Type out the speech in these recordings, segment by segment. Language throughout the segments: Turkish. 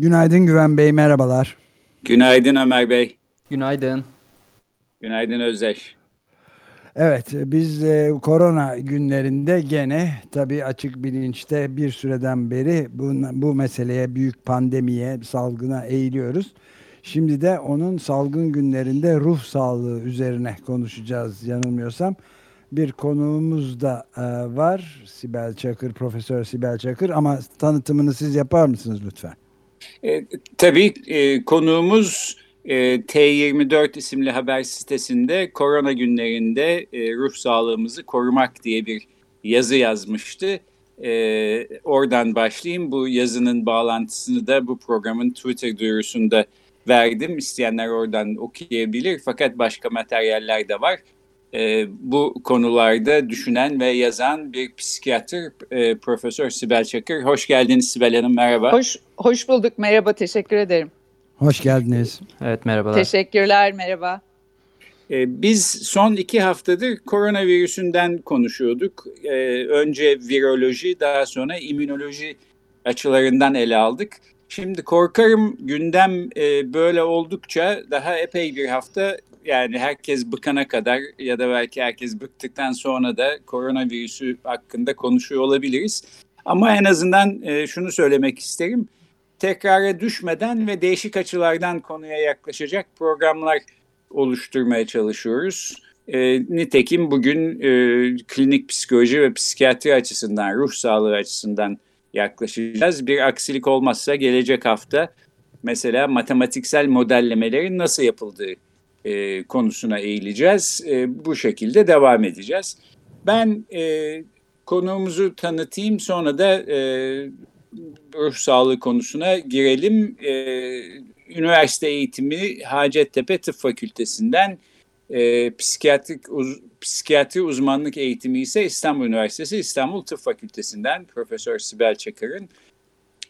Günaydın Güven Bey, merhabalar. Günaydın Ömer Bey. Günaydın. Günaydın Özdeş. Evet, biz e, korona günlerinde gene tabii açık bilinçte bir süreden beri bu, bu meseleye, büyük pandemiye, salgına eğiliyoruz. Şimdi de onun salgın günlerinde ruh sağlığı üzerine konuşacağız yanılmıyorsam. Bir konuğumuz da e, var, Sibel Çakır, Profesör Sibel Çakır ama tanıtımını siz yapar mısınız lütfen? E, tabii e, konuğumuz e, T24 isimli haber sitesinde korona günlerinde e, ruh sağlığımızı korumak diye bir yazı yazmıştı. E, oradan başlayayım. Bu yazının bağlantısını da bu programın Twitter duyurusunda verdim. İsteyenler oradan okuyabilir. Fakat başka materyaller de var. E, bu konularda düşünen ve yazan bir psikiyatr e, Profesör Sibel Çakır. Hoş geldiniz Sibel Hanım, merhaba. Hoş, hoş bulduk, merhaba, teşekkür ederim. Hoş geldiniz. Evet merhabalar. Teşekkürler, merhaba. E, biz son iki haftadır koronavirüsünden konuşuyorduk. E, önce viroloji, daha sonra immünoloji açılarından ele aldık. Şimdi korkarım gündem e, böyle oldukça daha epey bir hafta yani herkes bıkana kadar ya da belki herkes bıktıktan sonra da koronavirüsü hakkında konuşuyor olabiliriz. Ama en azından e, şunu söylemek isterim. Tekrara düşmeden ve değişik açılardan konuya yaklaşacak programlar oluşturmaya çalışıyoruz. E, nitekim bugün e, klinik psikoloji ve psikiyatri açısından, ruh sağlığı açısından yaklaşacağız. Bir aksilik olmazsa gelecek hafta mesela matematiksel modellemelerin nasıl yapıldığı e, konusuna eğileceğiz. E, bu şekilde devam edeceğiz. Ben e, konuğumuzu tanıtayım sonra da e, ruh sağlığı konusuna girelim. E, üniversite eğitimi Hacettepe Tıp Fakültesinden e, psikiyatrik uz, psikiyatri uzmanlık eğitimi ise İstanbul Üniversitesi İstanbul Tıp Fakültesinden Profesör Sibel Çakır'ın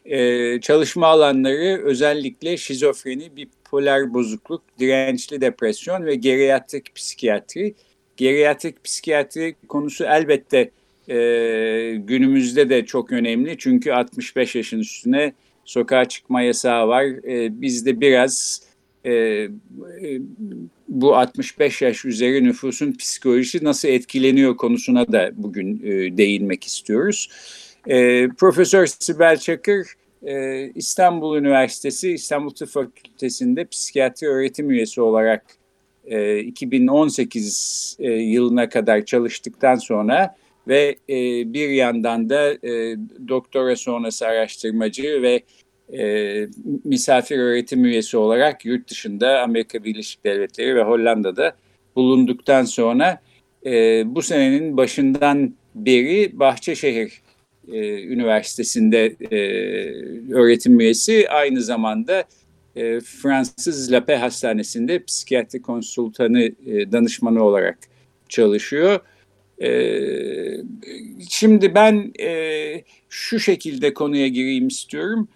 e, çalışma alanları özellikle şizofreni, bipolar bozukluk, dirençli depresyon ve geriatrik psikiyatri. Geriatrik psikiyatri konusu elbette e, günümüzde de çok önemli çünkü 65 yaşın üstüne sokağa çıkma yasağı var. E, bizde biraz e, e, bu 65 yaş üzeri nüfusun psikolojisi nasıl etkileniyor konusuna da bugün e, değinmek istiyoruz. E, Profesör Sibel Çakır e, İstanbul Üniversitesi İstanbul Tıp Fakültesi'nde psikiyatri öğretim üyesi olarak e, 2018 e, yılına kadar çalıştıktan sonra ve e, bir yandan da e, doktora sonrası araştırmacı ve e, misafir öğretim üyesi olarak yurt dışında Amerika Birleşik Devletleri ve Hollanda'da bulunduktan sonra e, bu senenin başından beri Bahçeşehir e, Üniversitesi'nde e, öğretim üyesi aynı zamanda e, Fransız Lape Hastanesi'nde psikiyatri konsultanı e, danışmanı olarak çalışıyor. E, şimdi ben e, şu şekilde konuya gireyim istiyorum.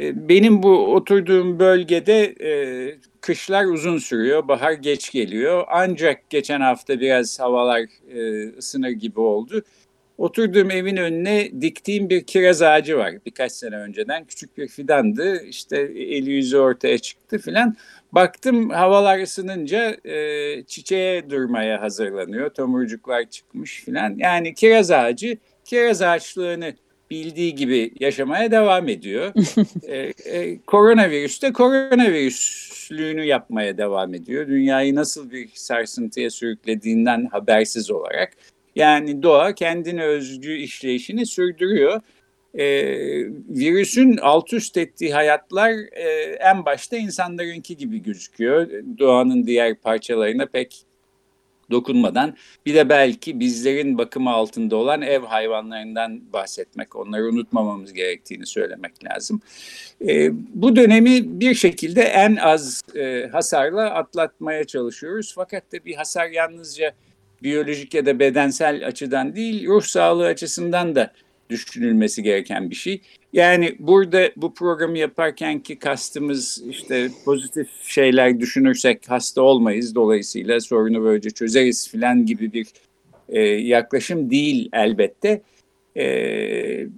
E, benim bu oturduğum bölgede e, kışlar uzun sürüyor, bahar geç geliyor. Ancak geçen hafta biraz havalar e, ısınır gibi oldu. Oturduğum evin önüne diktiğim bir kiraz ağacı var birkaç sene önceden. Küçük bir fidandı. İşte eli yüzü ortaya çıktı filan. Baktım havalar ısınınca e, çiçeğe durmaya hazırlanıyor. Tomurcuklar çıkmış filan. Yani kiraz ağacı kiraz ağaçlığını bildiği gibi yaşamaya devam ediyor. e, e, koronavirüs de koronavirüslüğünü yapmaya devam ediyor. Dünyayı nasıl bir sarsıntıya sürüklediğinden habersiz olarak. Yani doğa kendine özgü işleyişini sürdürüyor. E, virüsün alt üst ettiği hayatlar e, en başta insanlarınki gibi gözüküyor. Doğanın diğer parçalarına pek dokunmadan bir de belki bizlerin bakımı altında olan ev hayvanlarından bahsetmek, onları unutmamamız gerektiğini söylemek lazım. E, bu dönemi bir şekilde en az e, hasarla atlatmaya çalışıyoruz. Fakat da bir hasar yalnızca biyolojik ya da bedensel açıdan değil, ruh sağlığı açısından da düşünülmesi gereken bir şey. Yani burada bu programı yaparken ki kastımız işte pozitif şeyler düşünürsek hasta olmayız. Dolayısıyla sorunu böylece çözeriz filan gibi bir e, yaklaşım değil elbette. E,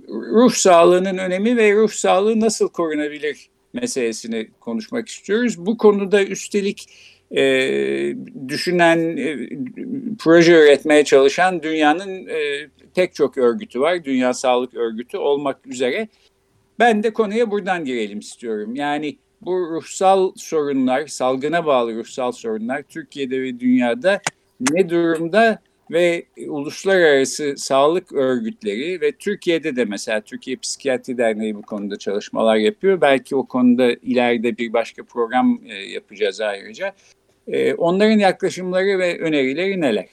ruh sağlığının önemi ve ruh sağlığı nasıl korunabilir meselesini konuşmak istiyoruz. Bu konuda üstelik e, düşünen, e, proje üretmeye çalışan dünyanın e, pek çok örgütü var. Dünya Sağlık Örgütü olmak üzere. Ben de konuya buradan girelim istiyorum. Yani bu ruhsal sorunlar, salgına bağlı ruhsal sorunlar Türkiye'de ve dünyada ne durumda ve uluslararası sağlık örgütleri ve Türkiye'de de mesela Türkiye Psikiyatri Derneği bu konuda çalışmalar yapıyor. Belki o konuda ileride bir başka program e, yapacağız ayrıca. E, onların yaklaşımları ve önerileri neler?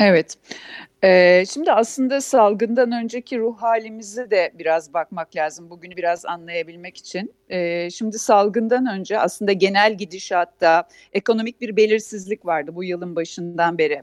Evet. Ee, şimdi aslında salgından önceki ruh halimize de biraz bakmak lazım. Bugünü biraz anlayabilmek için. Ee, şimdi salgından önce aslında genel gidişatta ekonomik bir belirsizlik vardı bu yılın başından beri.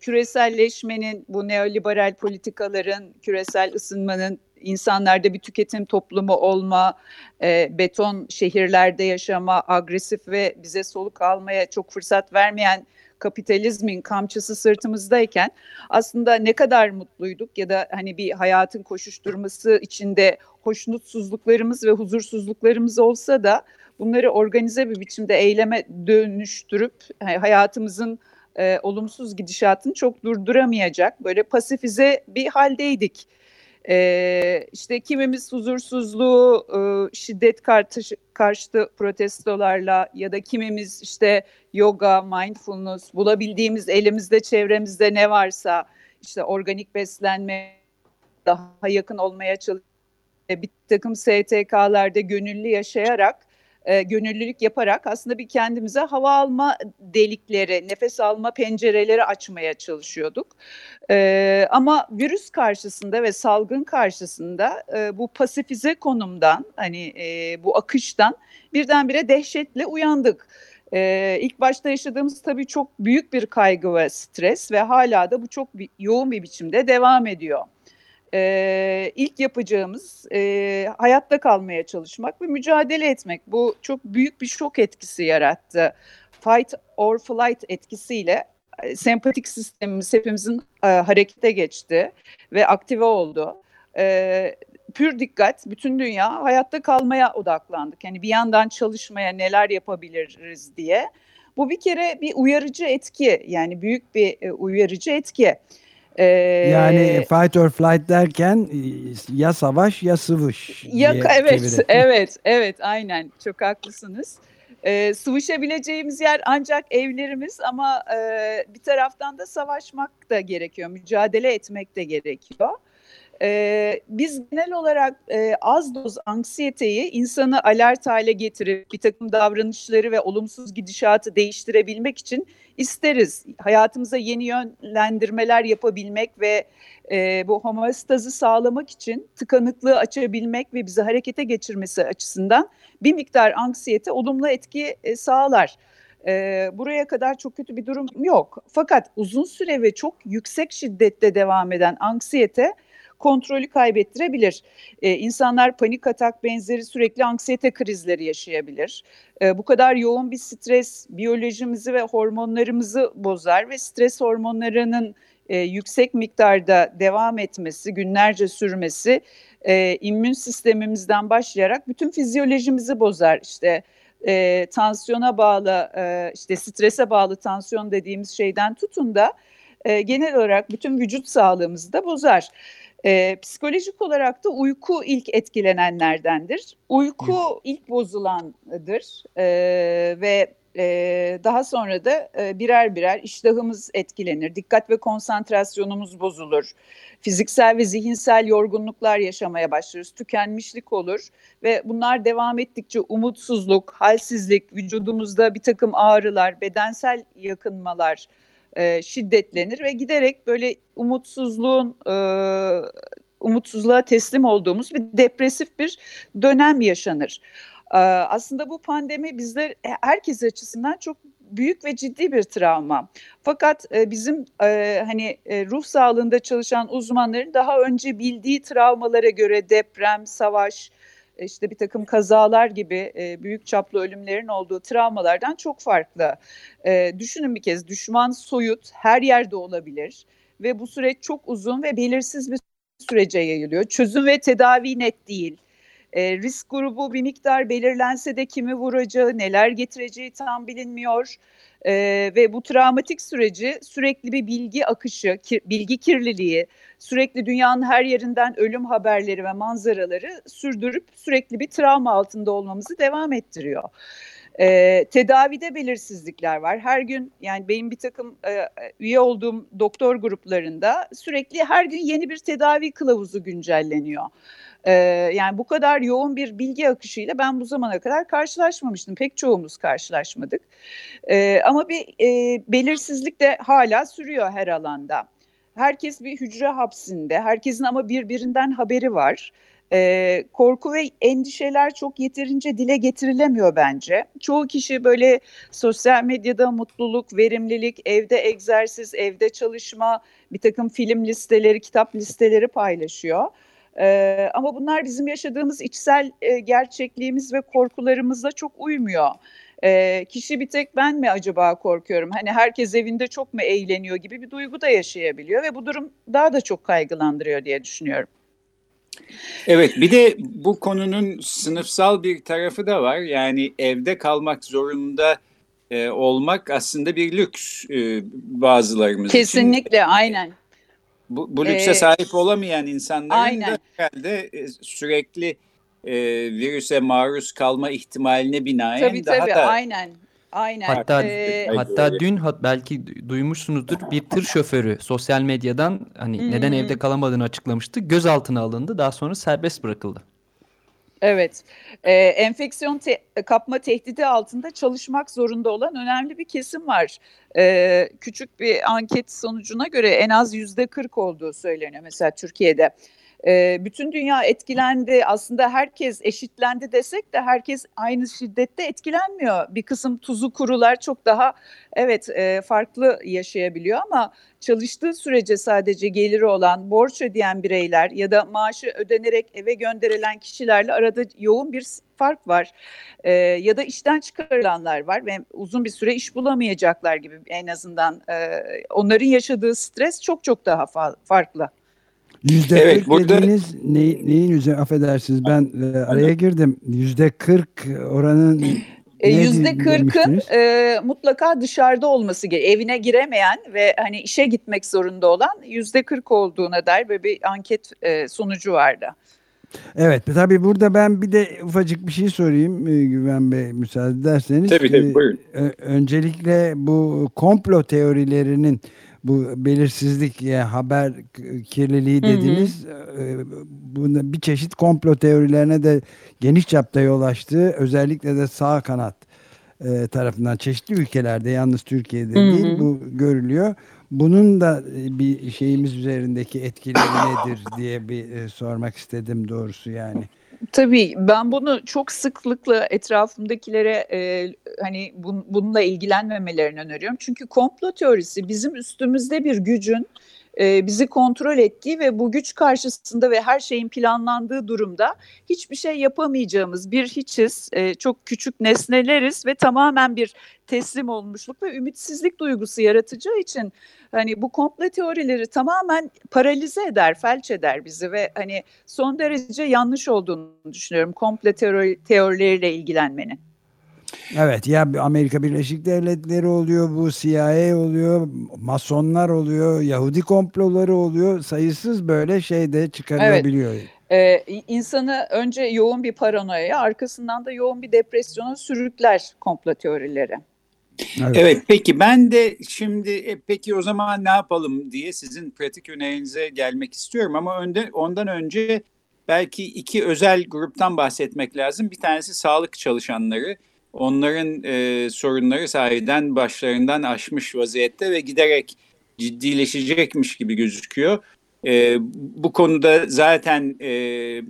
Küreselleşmenin, bu neoliberal politikaların, küresel ısınmanın insanlarda bir tüketim toplumu olma, e, beton şehirlerde yaşama, agresif ve bize soluk almaya çok fırsat vermeyen kapitalizmin kamçısı sırtımızdayken aslında ne kadar mutluyduk ya da hani bir hayatın koşuşturması içinde hoşnutsuzluklarımız ve huzursuzluklarımız olsa da bunları organize bir biçimde eyleme dönüştürüp hayatımızın e, olumsuz gidişatını çok durduramayacak böyle pasifize bir haldeydik ee, işte kimimiz huzursuzluğu e, şiddet karşı, karşıtı protestolarla ya da kimimiz işte yoga, mindfulness, bulabildiğimiz elimizde çevremizde ne varsa işte organik beslenme daha yakın olmaya çalışıyor. Bir takım STK'larda gönüllü yaşayarak e, gönüllülük yaparak aslında bir kendimize hava alma delikleri, nefes alma pencereleri açmaya çalışıyorduk. E, ama virüs karşısında ve salgın karşısında e, bu pasifize konumdan, hani e, bu akıştan birdenbire dehşetle uyandık. Ee, ilk başta yaşadığımız tabii çok büyük bir kaygı ve stres ve hala da bu çok yoğun bir biçimde devam ediyor e, ilk yapacağımız e, hayatta kalmaya çalışmak ve mücadele etmek. Bu çok büyük bir şok etkisi yarattı. Fight or flight etkisiyle e, sempatik sistemimiz hepimizin e, harekete geçti ve aktive oldu. E, pür dikkat bütün dünya hayatta kalmaya odaklandık. Yani bir yandan çalışmaya neler yapabiliriz diye. Bu bir kere bir uyarıcı etki yani büyük bir uyarıcı etki. Ee, yani fight or flight derken ya savaş ya sıvış. Ya, evet, çevirelim. evet, evet, aynen. Çok haklısınız. Ee, sıvışabileceğimiz yer ancak evlerimiz ama e, bir taraftan da savaşmak da gerekiyor, mücadele etmek de gerekiyor. Ee, biz genel olarak e, az doz anksiyeteyi insanı alert hale getirip bir takım davranışları ve olumsuz gidişatı değiştirebilmek için isteriz. Hayatımıza yeni yönlendirmeler yapabilmek ve e, bu homeostazı sağlamak için tıkanıklığı açabilmek ve bizi harekete geçirmesi açısından bir miktar anksiyete olumlu etki e, sağlar. E, buraya kadar çok kötü bir durum yok. Fakat uzun süre ve çok yüksek şiddette devam eden anksiyete kontrolü kaybettirebilir. Ee, insanlar panik atak benzeri sürekli anksiyete krizleri yaşayabilir. Ee, bu kadar yoğun bir stres biyolojimizi ve hormonlarımızı bozar ve stres hormonlarının e, yüksek miktarda devam etmesi, günlerce sürmesi e, immün sistemimizden başlayarak bütün fizyolojimizi bozar. İşte e, tansiyona bağlı, e, işte strese bağlı tansiyon dediğimiz şeyden tutun da e, genel olarak bütün vücut sağlığımızı da bozar. E, psikolojik olarak da uyku ilk etkilenenlerdendir. Uyku ilk bozulandır e, ve e, daha sonra da e, birer birer iştahımız etkilenir, dikkat ve konsantrasyonumuz bozulur, fiziksel ve zihinsel yorgunluklar yaşamaya başlarız, tükenmişlik olur ve bunlar devam ettikçe umutsuzluk, halsizlik, vücudumuzda bir takım ağrılar, bedensel yakınmalar e, şiddetlenir ve giderek böyle umutsuzluğun e, umutsuzluğa teslim olduğumuz bir depresif bir dönem yaşanır. Aslında bu pandemi bizler e, herkes açısından çok büyük ve ciddi bir travma. Fakat e, bizim e, hani ruh sağlığında çalışan uzmanların daha önce bildiği travmalara göre deprem, savaş, işte bir takım kazalar gibi büyük çaplı ölümlerin olduğu travmalardan çok farklı. düşünün bir kez düşman soyut her yerde olabilir ve bu süreç çok uzun ve belirsiz bir sürece yayılıyor. Çözüm ve tedavi net değil. E, risk grubu bir miktar belirlense de kimi vuracağı, neler getireceği tam bilinmiyor. E, ve bu travmatik süreci sürekli bir bilgi akışı, ki, bilgi kirliliği, sürekli dünyanın her yerinden ölüm haberleri ve manzaraları sürdürüp sürekli bir travma altında olmamızı devam ettiriyor. E, tedavide belirsizlikler var. Her gün yani benim bir takım e, üye olduğum doktor gruplarında sürekli her gün yeni bir tedavi kılavuzu güncelleniyor. Ee, yani bu kadar yoğun bir bilgi akışıyla ben bu zamana kadar karşılaşmamıştım. Pek çoğumuz karşılaşmadık. Ee, ama bir e, belirsizlik de hala sürüyor her alanda. Herkes bir hücre hapsinde, herkesin ama birbirinden haberi var. Ee, korku ve endişeler çok yeterince dile getirilemiyor bence. Çoğu kişi böyle sosyal medyada mutluluk, verimlilik, evde egzersiz, evde çalışma, bir takım film listeleri, kitap listeleri paylaşıyor. E, ama bunlar bizim yaşadığımız içsel e, gerçekliğimiz ve korkularımızla çok uymuyor. E, kişi bir tek ben mi acaba korkuyorum? Hani herkes evinde çok mu eğleniyor gibi bir duygu da yaşayabiliyor ve bu durum daha da çok kaygılandırıyor diye düşünüyorum. Evet bir de bu konunun sınıfsal bir tarafı da var. Yani evde kalmak zorunda e, olmak aslında bir lüks e, bazılarımız Kesinlikle, için. Kesinlikle aynen bu, bu lükse ee, sahip olamayan insanların aynen. da herhalde e, sürekli e, virüse maruz kalma ihtimaline binaen tabii, daha tabii, da aynen. Aynen. Hatta ee, hatta dün hat, belki duymuşsunuzdur bir tır şoförü sosyal medyadan hani hmm. neden evde kalamadığını açıklamıştı. Gözaltına alındı. Daha sonra serbest bırakıldı. Evet, ee, enfeksiyon te- kapma tehdidi altında çalışmak zorunda olan önemli bir kesim var. Ee, küçük bir anket sonucuna göre en az yüzde 40 olduğu söyleniyor mesela Türkiye'de. E, bütün dünya etkilendi. Aslında herkes eşitlendi desek de herkes aynı şiddette etkilenmiyor. Bir kısım tuzu kurular çok daha evet e, farklı yaşayabiliyor ama çalıştığı sürece sadece geliri olan, borç ödeyen bireyler ya da maaşı ödenerek eve gönderilen kişilerle arada yoğun bir fark var. E, ya da işten çıkarılanlar var ve uzun bir süre iş bulamayacaklar gibi en azından e, onların yaşadığı stres çok çok daha fa- farklı. Yüzde evet, burada... dediğiniz ne, neyin üzerine affedersiniz ben e, araya girdim. Yüzde kırk oranın e, Yüzde kırkın e, mutlaka dışarıda olması gerekiyor. Evine giremeyen ve hani işe gitmek zorunda olan yüzde kırk olduğuna dair böyle bir anket e, sonucu vardı. Evet tabii burada ben bir de ufacık bir şey sorayım e, Güven Bey müsaade ederseniz. Tabii tabii buyurun. Öncelikle bu komplo teorilerinin bu belirsizlik ya haber kirliliği dediğimiz hı bir çeşit komplo teorilerine de geniş çapta yol açtığı özellikle de sağ kanat e, tarafından çeşitli ülkelerde yalnız Türkiye'de hı hı. değil bu görülüyor. Bunun da e, bir şeyimiz üzerindeki etkileri nedir diye bir e, sormak istedim doğrusu yani. Tabii ben bunu çok sıklıkla etrafımdakilere e, hani bun, bununla ilgilenmemelerini öneriyorum. Çünkü komplo teorisi bizim üstümüzde bir gücün e, bizi kontrol ettiği ve bu güç karşısında ve her şeyin planlandığı durumda hiçbir şey yapamayacağımız bir hiçiz, e, çok küçük nesneleriz ve tamamen bir teslim olmuşluk ve ümitsizlik duygusu yaratacağı için hani bu komple teorileri tamamen paralize eder, felç eder bizi ve hani son derece yanlış olduğunu düşünüyorum komple teori, teorileriyle ilgilenmenin. Evet ya Amerika Birleşik Devletleri oluyor bu CIA oluyor masonlar oluyor Yahudi komploları oluyor sayısız böyle şey de çıkarılabiliyor. Evet. Ee, insanı önce yoğun bir paranoya arkasından da yoğun bir depresyona sürükler komplo teorileri. Evet. evet peki ben de şimdi e, peki o zaman ne yapalım diye sizin pratik önerinize gelmek istiyorum ama önde, ondan önce belki iki özel gruptan bahsetmek lazım. Bir tanesi sağlık çalışanları. Onların e, sorunları sahiden başlarından aşmış vaziyette ve giderek ciddileşecekmiş gibi gözüküyor. E, bu konuda zaten e,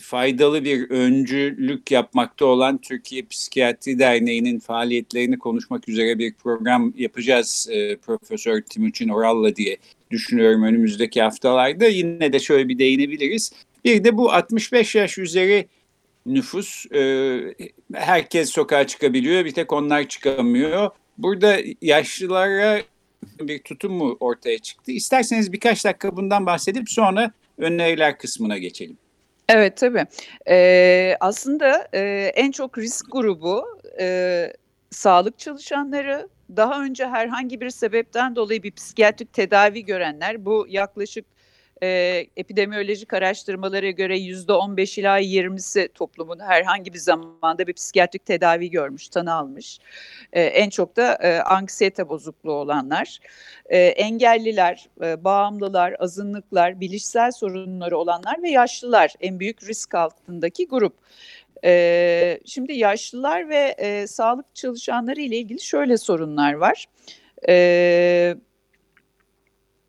faydalı bir öncülük yapmakta olan Türkiye Psikiyatri Derneği'nin faaliyetlerini konuşmak üzere bir program yapacağız e, Profesör Timuçin Oral'la diye düşünüyorum önümüzdeki haftalarda. Yine de şöyle bir değinebiliriz. Bir de bu 65 yaş üzeri nüfus e, herkes sokağa çıkabiliyor bir tek onlar çıkamıyor. Burada yaşlılara bir tutum mu ortaya çıktı? İsterseniz birkaç dakika bundan bahsedip sonra öneriler kısmına geçelim. Evet tabii. Ee, aslında e, en çok risk grubu e, sağlık çalışanları, daha önce herhangi bir sebepten dolayı bir psikiyatrik tedavi görenler, bu yaklaşık e, epidemiolojik araştırmalara göre yüzde 15 ila 20'si toplumun herhangi bir zamanda bir psikiyatrik tedavi görmüş, tanı almış. E, en çok da e, anksiyete bozukluğu olanlar, e, engelliler, e, bağımlılar, azınlıklar, bilişsel sorunları olanlar ve yaşlılar en büyük risk altındaki grup. E, şimdi yaşlılar ve e, sağlık çalışanları ile ilgili şöyle sorunlar var. Evet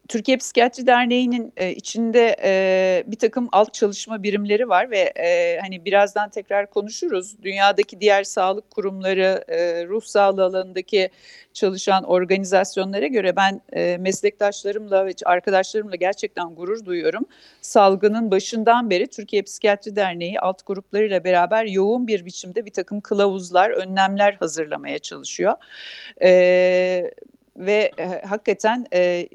Türkiye Psikiyatri Derneği'nin e, içinde e, bir takım alt çalışma birimleri var ve e, hani birazdan tekrar konuşuruz. Dünyadaki diğer sağlık kurumları, e, ruh sağlığı alanındaki çalışan organizasyonlara göre ben e, meslektaşlarımla ve arkadaşlarımla gerçekten gurur duyuyorum. Salgının başından beri Türkiye Psikiyatri Derneği alt gruplarıyla beraber yoğun bir biçimde bir takım kılavuzlar, önlemler hazırlamaya çalışıyor. E, ve e, hakikaten e,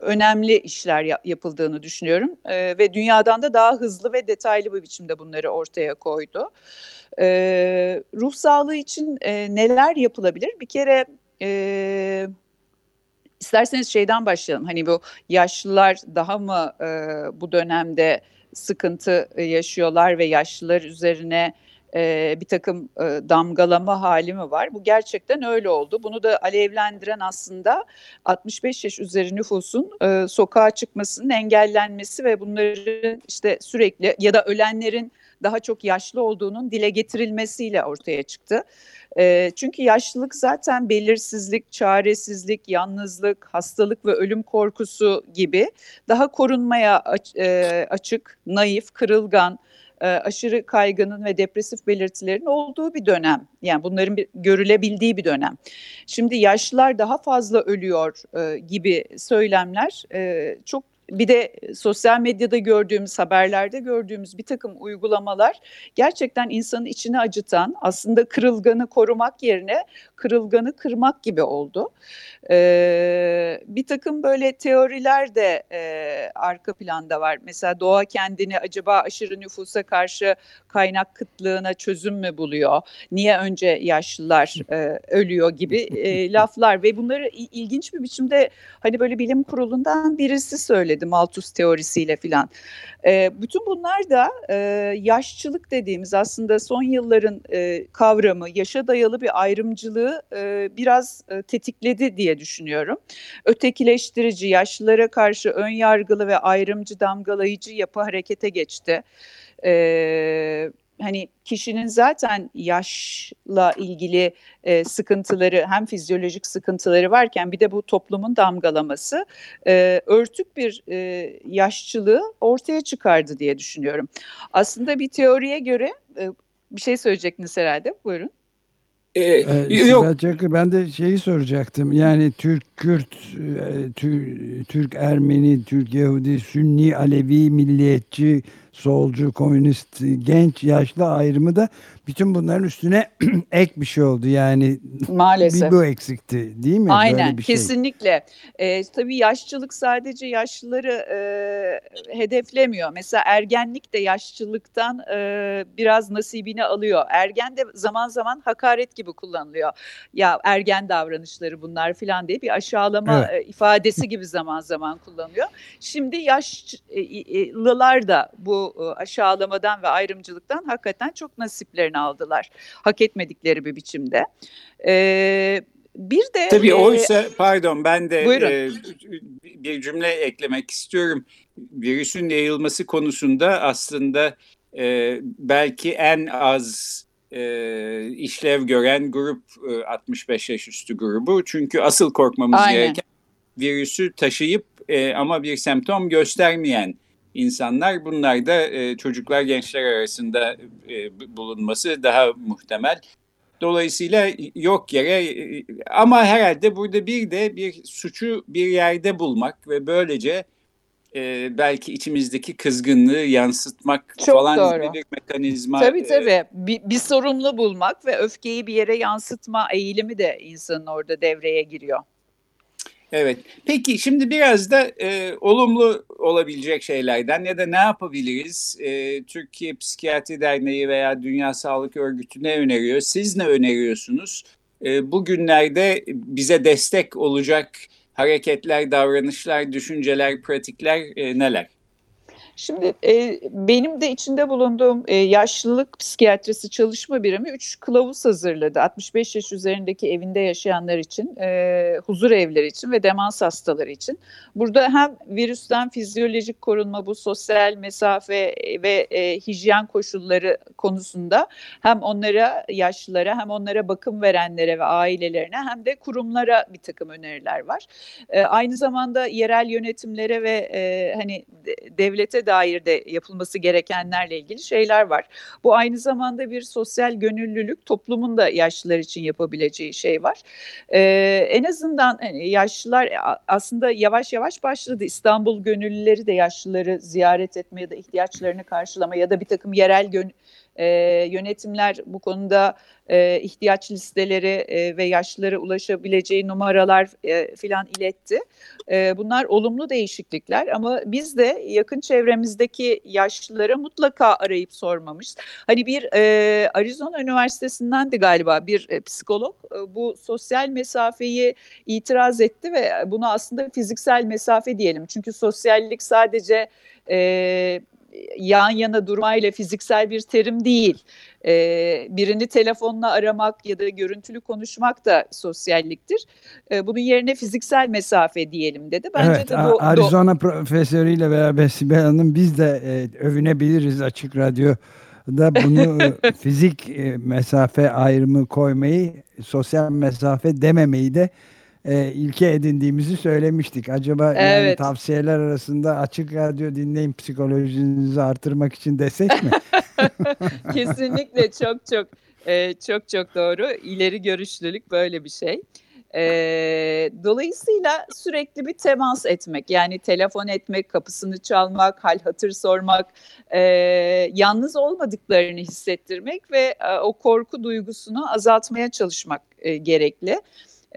önemli işler yapıldığını düşünüyorum e, ve dünyadan da daha hızlı ve detaylı bir biçimde bunları ortaya koydu. E, ruh sağlığı için e, neler yapılabilir? Bir kere e, isterseniz şeyden başlayalım. Hani bu yaşlılar daha mı e, bu dönemde sıkıntı yaşıyorlar ve yaşlılar üzerine e, bir takım e, damgalama hali mi var? Bu gerçekten öyle oldu. Bunu da alevlendiren aslında 65 yaş üzeri nüfusun e, sokağa çıkmasının engellenmesi ve bunların işte sürekli ya da ölenlerin daha çok yaşlı olduğunun dile getirilmesiyle ortaya çıktı. E, çünkü yaşlılık zaten belirsizlik, çaresizlik, yalnızlık, hastalık ve ölüm korkusu gibi daha korunmaya aç, e, açık, naif, kırılgan, e, aşırı kaygının ve depresif belirtilerin olduğu bir dönem. Yani bunların bir, görülebildiği bir dönem. Şimdi yaşlılar daha fazla ölüyor e, gibi söylemler e, çok bir de sosyal medyada gördüğümüz, haberlerde gördüğümüz bir takım uygulamalar gerçekten insanın içini acıtan, aslında kırılganı korumak yerine kırılganı kırmak gibi oldu. Ee, bir takım böyle teoriler de e, arka planda var. Mesela doğa kendini acaba aşırı nüfusa karşı kaynak kıtlığına çözüm mü buluyor? Niye önce yaşlılar e, ölüyor gibi e, laflar ve bunları ilginç bir biçimde hani böyle bilim kurulundan birisi söyledi Malthus teorisiyle filan. E, bütün bunlar da e, yaşçılık dediğimiz aslında son yılların e, kavramı, yaşa dayalı bir ayrımcılığı e, biraz e, tetikledi diye düşünüyorum. Ötekileştirici, yaşlılara karşı ön yargılı ve ayrımcı damgalayıcı yapı harekete geçti. E, hani kişinin zaten yaşla ilgili e, sıkıntıları hem fizyolojik sıkıntıları varken bir de bu toplumun damgalaması e, örtük bir e, yaşçılığı ortaya çıkardı diye düşünüyorum. Aslında bir teoriye göre e, bir şey söyleyecektiniz herhalde. Buyurun. Ee, ee, yok. Çakır, ben de şeyi soracaktım. Yani Türk, Kürt, e, Türk Ermeni, Türk Yahudi, Sünni, Alevi, milliyetçi, solcu, komünist, genç, yaşlı ayrımı da bütün bunların üstüne ek bir şey oldu. Yani maalesef bir bu eksikti değil mi? Aynen bir şey. kesinlikle. Ee, tabii yaşlılık sadece yaşlıları e, hedeflemiyor. Mesela ergenlik de yaşlılıktan e, biraz nasibini alıyor. Ergen de zaman zaman hakaret gibi kullanılıyor. Ya ergen davranışları bunlar filan diye bir aşağılama Evet. e, ifadesi gibi zaman zaman kullanılıyor. Şimdi yaşlılar da bu e, aşağılamadan ve ayrımcılıktan hakikaten çok nasiplerini aldılar. Hak etmedikleri bir biçimde. Ee, bir de Tabii e, oysa pardon ben de Buyurun. e, bir cümle eklemek istiyorum. Virüsün yayılması konusunda aslında e, belki en az e, işlev gören grup e, 65 yaş üstü grubu. Çünkü asıl korkmamız Aynen. gereken virüsü taşıyıp e, ama bir semptom göstermeyen insanlar. Bunlar da e, çocuklar gençler arasında e, bulunması daha muhtemel. Dolayısıyla yok yere e, ama herhalde burada bir de bir suçu bir yerde bulmak ve böylece e, belki içimizdeki kızgınlığı yansıtmak Çok falan doğru. gibi bir mekanizma. Tabii e, tabii. Bir, bir sorumlu bulmak ve öfkeyi bir yere yansıtma eğilimi de insanın orada devreye giriyor. Evet. Peki şimdi biraz da e, olumlu olabilecek şeylerden ya da ne yapabiliriz? E, Türkiye Psikiyatri Derneği veya Dünya Sağlık Örgütü ne öneriyor? Siz ne öneriyorsunuz? E, bugünlerde bize destek olacak hareketler, davranışlar, düşünceler, pratikler e, neler? Şimdi e, benim de içinde bulunduğum e, yaşlılık psikiyatrisi çalışma birimi 3 kılavuz hazırladı. 65 yaş üzerindeki evinde yaşayanlar için, e, huzur evleri için ve demans hastaları için. Burada hem virüsten fizyolojik korunma, bu sosyal mesafe ve e, hijyen koşulları konusunda hem onlara, yaşlılara hem onlara bakım verenlere ve ailelerine hem de kurumlara bir takım öneriler var. E, aynı zamanda yerel yönetimlere ve e, hani de- devlete dair de yapılması gerekenlerle ilgili şeyler var. Bu aynı zamanda bir sosyal gönüllülük, toplumun da yaşlılar için yapabileceği şey var. E, en azından hani yaşlılar a- aslında yavaş yavaş başladı. İstanbul gönüllüleri de yaşlıları ziyaret etme ya da ihtiyaçlarını karşılama ya da bir takım yerel gön e, yönetimler bu konuda e, ihtiyaç listeleri e, ve yaşlılara ulaşabileceği numaralar e, filan iletti. E, bunlar olumlu değişiklikler ama biz de yakın çevremizdeki yaşlılara mutlaka arayıp sormamış. Hani bir e, Arizona Üniversitesi'nden de galiba bir e, psikolog e, bu sosyal mesafeyi itiraz etti ve bunu aslında fiziksel mesafe diyelim. Çünkü sosyallik sadece e, yan yana durmayla fiziksel bir terim değil. Ee, birini telefonla aramak ya da görüntülü konuşmak da sosyalliktir. Ee, bunun yerine fiziksel mesafe diyelim dedi. Bence evet, de do- do- Arizona profesörüyle beraber Sibel Hanım biz de e, övünebiliriz açık radyoda bunu e, fizik e, mesafe ayrımı koymayı, sosyal mesafe dememeyi de e, ilke edindiğimizi söylemiştik. Acaba yani Evet. tavsiyeler arasında açık radyo dinleyin psikolojinizi artırmak için desek mi? Kesinlikle çok çok e, çok çok doğru. İleri görüşlülük böyle bir şey. E, dolayısıyla sürekli bir temas etmek yani telefon etmek, kapısını çalmak, hal hatır sormak, e, yalnız olmadıklarını hissettirmek ve e, o korku duygusunu azaltmaya çalışmak e, gerekli.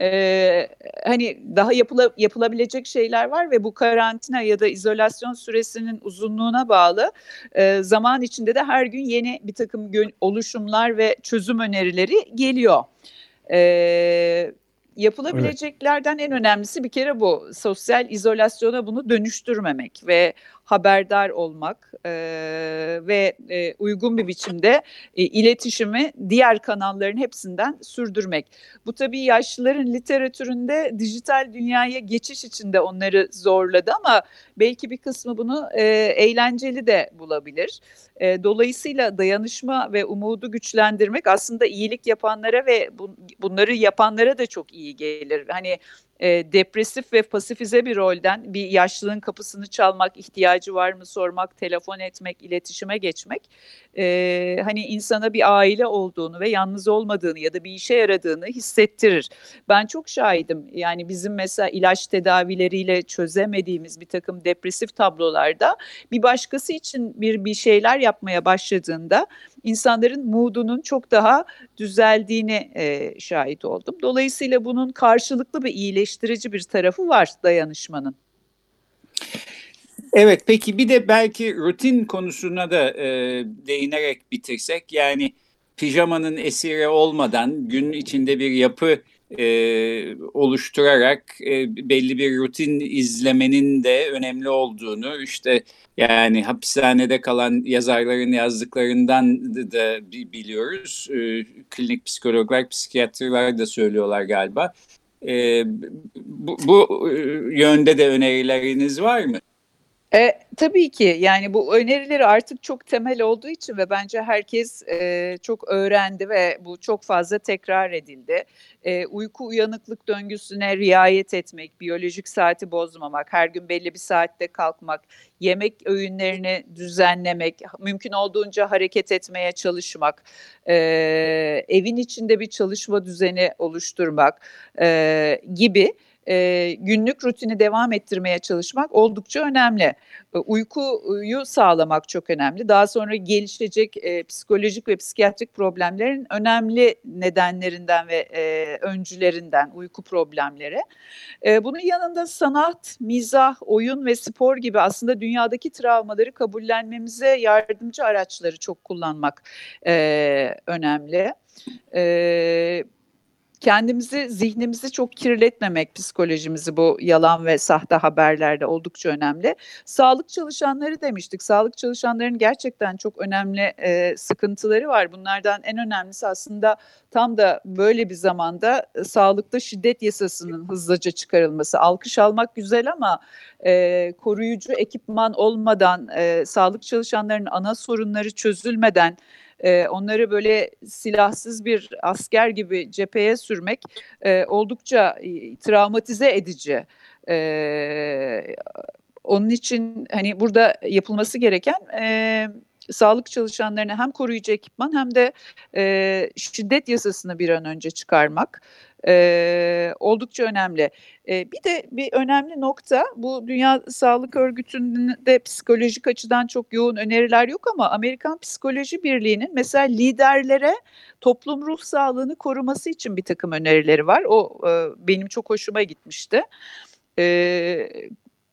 Ee, hani daha yapıla, yapılabilecek şeyler var ve bu karantina ya da izolasyon süresinin uzunluğuna bağlı e, zaman içinde de her gün yeni bir takım oluşumlar ve çözüm önerileri geliyor. Ee, yapılabileceklerden en önemlisi bir kere bu sosyal izolasyona bunu dönüştürmemek ve haberdar olmak e, ve e, uygun bir biçimde e, iletişimi diğer kanalların hepsinden sürdürmek. Bu tabii yaşlıların literatüründe dijital dünyaya geçiş içinde onları zorladı ama belki bir kısmı bunu e, eğlenceli de bulabilir. E, dolayısıyla dayanışma ve umudu güçlendirmek aslında iyilik yapanlara ve bu, bunları yapanlara da çok iyi gelir. Hani e, depresif ve pasifize bir rolden bir yaşlının kapısını çalmak, ihtiyacı var mı sormak, telefon etmek, iletişime geçmek e, hani insana bir aile olduğunu ve yalnız olmadığını ya da bir işe yaradığını hissettirir. Ben çok şahidim. Yani bizim mesela ilaç tedavileriyle çözemediğimiz bir takım depresif tablolarda bir başkası için bir bir şeyler yapmaya başladığında insanların moodunun çok daha düzeldiğini e, şahit oldum. Dolayısıyla bunun karşılıklı bir iyileştirici bir tarafı var dayanışmanın. Evet peki bir de belki rutin konusuna da e, değinerek bitirsek yani pijamanın esiri olmadan gün içinde bir yapı e, oluşturarak e, belli bir rutin izlemenin de önemli olduğunu işte yani hapishanede kalan yazarların yazdıklarından da biliyoruz. E, klinik psikologlar, psikiyatrlar da söylüyorlar galiba. E, bu, bu yönde de önerileriniz var mı? E, tabii ki yani bu önerileri artık çok temel olduğu için ve bence herkes e, çok öğrendi ve bu çok fazla tekrar edildi. E, uyku uyanıklık döngüsüne riayet etmek, biyolojik saati bozmamak, her gün belli bir saatte kalkmak, yemek öğünlerini düzenlemek, mümkün olduğunca hareket etmeye çalışmak, e, evin içinde bir çalışma düzeni oluşturmak e, gibi e, günlük rutini devam ettirmeye çalışmak oldukça önemli. E, uykuyu sağlamak çok önemli. Daha sonra gelişecek e, psikolojik ve psikiyatrik problemlerin önemli nedenlerinden ve e, öncülerinden uyku problemleri. E, bunun yanında sanat, mizah, oyun ve spor gibi aslında dünyadaki travmaları kabullenmemize yardımcı araçları çok kullanmak e, önemli. E, kendimizi, zihnimizi çok kirletmemek, psikolojimizi bu yalan ve sahte haberlerde oldukça önemli. Sağlık çalışanları demiştik. Sağlık çalışanlarının gerçekten çok önemli e, sıkıntıları var. Bunlardan en önemlisi aslında tam da böyle bir zamanda e, sağlıkta şiddet yasasının hızlıca çıkarılması. Alkış almak güzel ama e, koruyucu ekipman olmadan, e, sağlık çalışanlarının ana sorunları çözülmeden e, onları böyle silahsız bir asker gibi cepheye sürmek e, oldukça travmatize edici. E, onun için hani burada yapılması gereken e, sağlık çalışanlarına hem koruyucu ekipman hem de e, şiddet yasasını bir an önce çıkarmak e, oldukça önemli. E, bir de bir önemli nokta bu Dünya Sağlık Örgütü'nde psikolojik açıdan çok yoğun öneriler yok ama Amerikan Psikoloji Birliği'nin mesela liderlere toplum ruh sağlığını koruması için bir takım önerileri var. O e, benim çok hoşuma gitmişti. E,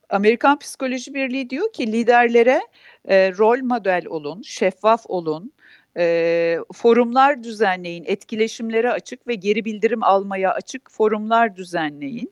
Amerikan Psikoloji Birliği diyor ki liderlere e, rol model olun, şeffaf olun, e, forumlar düzenleyin, etkileşimlere açık ve geri bildirim almaya açık forumlar düzenleyin.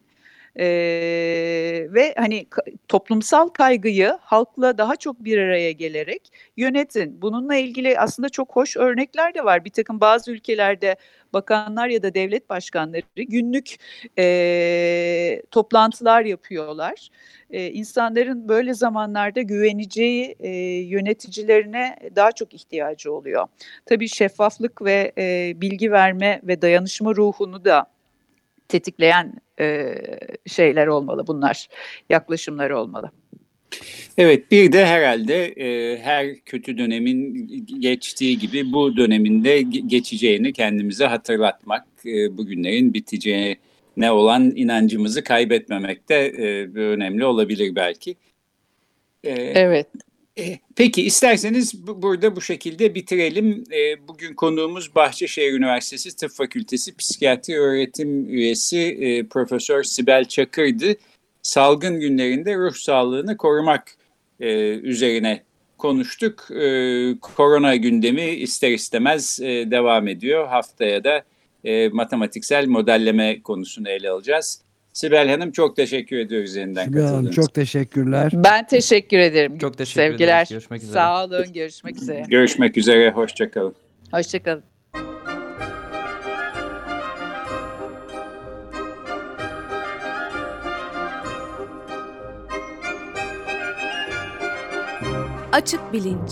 Ee, ve hani toplumsal kaygıyı halkla daha çok bir araya gelerek yönetin. Bununla ilgili aslında çok hoş örnekler de var. Bir takım bazı ülkelerde bakanlar ya da devlet başkanları günlük e, toplantılar yapıyorlar. E, insanların böyle zamanlarda güveneceği e, yöneticilerine daha çok ihtiyacı oluyor. Tabii şeffaflık ve e, bilgi verme ve dayanışma ruhunu da tetikleyen e, şeyler olmalı bunlar, yaklaşımlar olmalı. Evet bir de herhalde e, her kötü dönemin geçtiği gibi bu döneminde geçeceğini kendimize hatırlatmak, e, bugünlerin biteceğine olan inancımızı kaybetmemek de e, önemli olabilir belki. E, evet. E, peki isterseniz bu, burada bu şekilde bitirelim. E, bugün konuğumuz Bahçeşehir Üniversitesi Tıp Fakültesi Psikiyatri Öğretim Üyesi e, Profesör Sibel Çakır'dı salgın günlerinde ruh sağlığını korumak üzerine konuştuk. Korona gündemi ister istemez devam ediyor. Haftaya da matematiksel modelleme konusunu ele alacağız. Sibel Hanım çok teşekkür ediyoruz yeniden Sibel Hanım çok teşekkürler. Ben teşekkür ederim. Çok teşekkür Sevgiler. ederiz. Görüşmek üzere. Sağ olun. Görüşmek üzere. Görüşmek üzere. Hoşçakalın. Hoşçakalın. Açık Bilinç